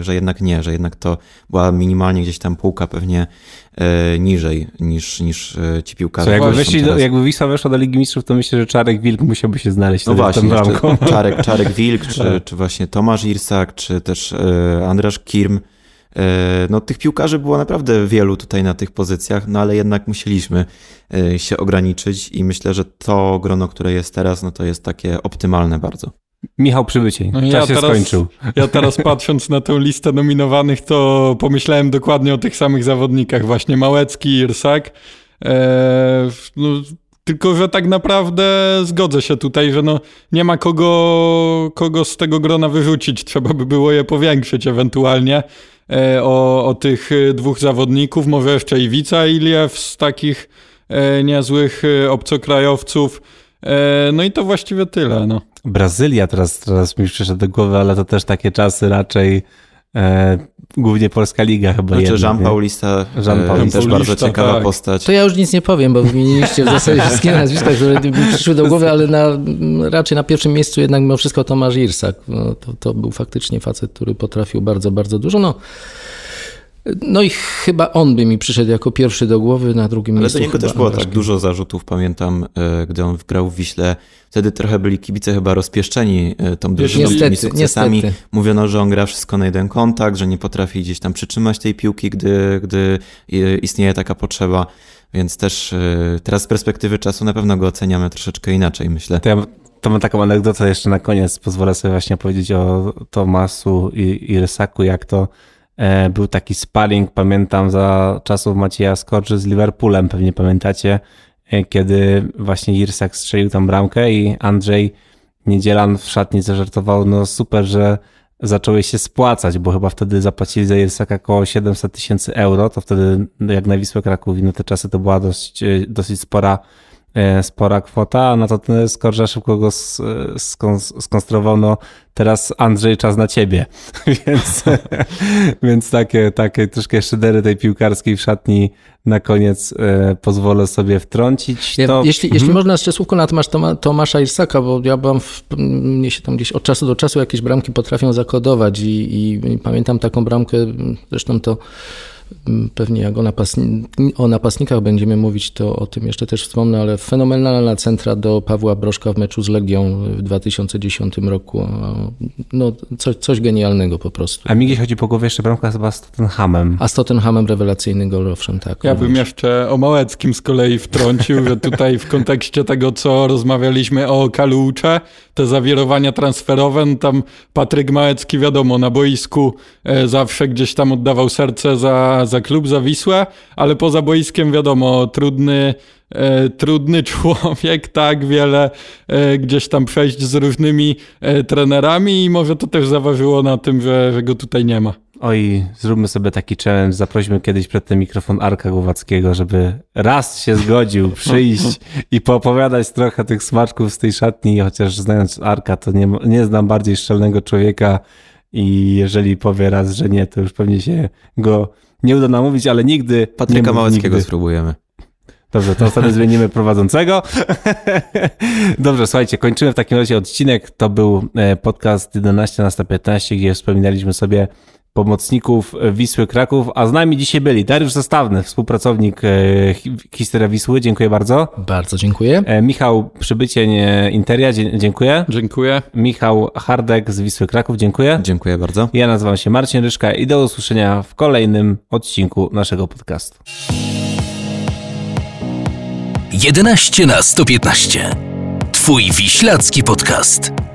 Speaker 3: e, że jednak nie, że jednak to była minimalnie gdzieś tam półka pewnie e, niżej niż, niż ci piłkarze.
Speaker 2: Co, jakby,
Speaker 3: teraz.
Speaker 2: jakby Wisła weszła do Ligi Mistrzów, to myślę, że Czarek Wilk musiałby się znaleźć
Speaker 3: No właśnie. Czarek, Czarek Wilk, czy, czy właśnie Tomasz Irsak, czy też Andrasz Kirm. E, no tych piłkarzy było naprawdę wielu tutaj na tych pozycjach, no ale jednak musieliśmy e, się ograniczyć i myślę, że to grono, które jest teraz, no to jest takie optymalne bardzo.
Speaker 2: Michał Przybycień,
Speaker 5: No
Speaker 2: czas
Speaker 5: ja
Speaker 2: się
Speaker 5: teraz-
Speaker 2: skończył.
Speaker 5: Ja teraz patrząc na tę listę nominowanych, to pomyślałem dokładnie o tych samych zawodnikach, właśnie Małecki i Irsak. Eee, no, tylko, że tak naprawdę zgodzę się tutaj, że no, nie ma kogo, kogo z tego grona wyrzucić. Trzeba by było je powiększyć ewentualnie o, o tych e, dwóch zawodników. Może jeszcze Iwica Iliew z takich e, niezłych e, obcokrajowców. E, no i to właściwie tyle. No.
Speaker 2: Brazylia teraz, teraz mi przyszedł do głowy, ale to też takie czasy raczej e, głównie Polska Liga chyba
Speaker 3: Znaczy
Speaker 2: jednak,
Speaker 3: Jean? Paulista,
Speaker 2: Jean
Speaker 3: e,
Speaker 2: Paulista,
Speaker 3: też bardzo ciekawa
Speaker 5: tak.
Speaker 3: postać.
Speaker 4: To ja już nic nie powiem, bo wymieniliście w zasadzie wszystkie nazwiska, które mi przyszły do głowy, ale na, raczej na pierwszym miejscu jednak mimo wszystko Tomasz Irsak. No, to, to był faktycznie facet, który potrafił bardzo, bardzo dużo. No, no i chyba on by mi przyszedł jako pierwszy do głowy, na drugim
Speaker 3: Ale
Speaker 4: miejscu
Speaker 3: do niego
Speaker 4: chyba
Speaker 3: też było tak dużo zarzutów, pamiętam, e, gdy on grał w Wiśle. Wtedy trochę byli kibice chyba rozpieszczeni e, tą drużyną, tymi sukcesami.
Speaker 4: niestety.
Speaker 3: Mówiono, że on gra wszystko na jeden kontakt, że nie potrafi gdzieś tam przytrzymać tej piłki, gdy, gdy istnieje taka potrzeba. Więc też e, teraz z perspektywy czasu na pewno go oceniamy troszeczkę inaczej, myślę.
Speaker 2: To ja to mam taką anegdotę jeszcze na koniec. Pozwolę sobie właśnie powiedzieć o Tomasu i, i Rysaku, jak to był taki sparring, pamiętam za czasów Macieja Skorczy z Liverpoolem, pewnie pamiętacie, e, kiedy właśnie Irsak strzelił tam bramkę i Andrzej Niedzielan w szatni zażartował, no super, że zacząłeś się spłacać, bo chyba wtedy zapłacili za Irsaka około 700 tysięcy euro, to wtedy jak na Wisłę Kraków na te czasy to była dość, e, dosyć spora e, spora kwota, na to ten Skorża szybko go s- skon- skonstruował, no teraz Andrzej czas na ciebie, więc, więc takie, takie troszkę szydery tej piłkarskiej w szatni na koniec e, pozwolę sobie wtrącić.
Speaker 4: Ja,
Speaker 2: To,
Speaker 4: jeśli,
Speaker 2: Mhm.
Speaker 4: jeśli można jeszcze słówko na temat Toma, Tomasza Irsaka, bo ja byłam, w, mnie się tam gdzieś od czasu do czasu jakieś bramki potrafią zakodować i, i, i pamiętam taką bramkę, zresztą to pewnie jak o, napasni, o napastnikach będziemy mówić, to o tym jeszcze też wspomnę, ale fenomenalna centra do Pawła Broszka w meczu z Legią w 2010 roku. No, coś, coś genialnego po prostu.
Speaker 2: A mi gdzieś chodzi po głowie jeszcze bramka chyba z Tottenhamem.
Speaker 4: A z Tottenhamem rewelacyjny gol, owszem, tak.
Speaker 5: Ja bym jeszcze o Małeckim z kolei wtrącił, że tutaj w kontekście tego, co rozmawialiśmy o Kalucze, te zawirowania transferowe, no tam Patryk Małecki wiadomo, na boisku e, zawsze gdzieś tam oddawał serce za, za klub, za Wisłę, ale poza boiskiem wiadomo, trudny, e, trudny człowiek, tak, wiele e, gdzieś tam przejść z różnymi e, trenerami i może to też zaważyło na tym, że, że go tutaj nie ma.
Speaker 2: Oj, zróbmy sobie taki challenge, zaprośmy kiedyś przed ten mikrofon Arka Głowackiego, żeby raz się zgodził przyjść i poopowiadać trochę tych smaczków z tej szatni, chociaż znając Arka, to nie, nie znam bardziej szczelnego człowieka i jeżeli powie raz, że nie, to już pewnie się go nie uda namówić, ale nigdy...
Speaker 3: Patryka Małeckiego
Speaker 2: nigdy.
Speaker 3: spróbujemy.
Speaker 2: Dobrze, to wtedy zmienimy prowadzącego. Dobrze, słuchajcie, kończymy w takim razie odcinek. To był e, podcast 11 na 115, gdzie wspominaliśmy sobie pomocników Wisły Kraków, a z nami dzisiaj byli Dariusz Zestawny, współpracownik e, Hi- Historia Wisły, dziękuję bardzo.
Speaker 4: Bardzo dziękuję.
Speaker 2: E, Michał Przybycień e, Interia, dziękuję.
Speaker 5: Dziękuję.
Speaker 2: Michał Hardek z Wisły Kraków, dziękuję.
Speaker 3: Dziękuję bardzo.
Speaker 2: Ja nazywam się Marcin Ryszka i do usłyszenia w kolejnym odcinku naszego podcastu.
Speaker 1: 11 na 115. Twój wiślacki podcast.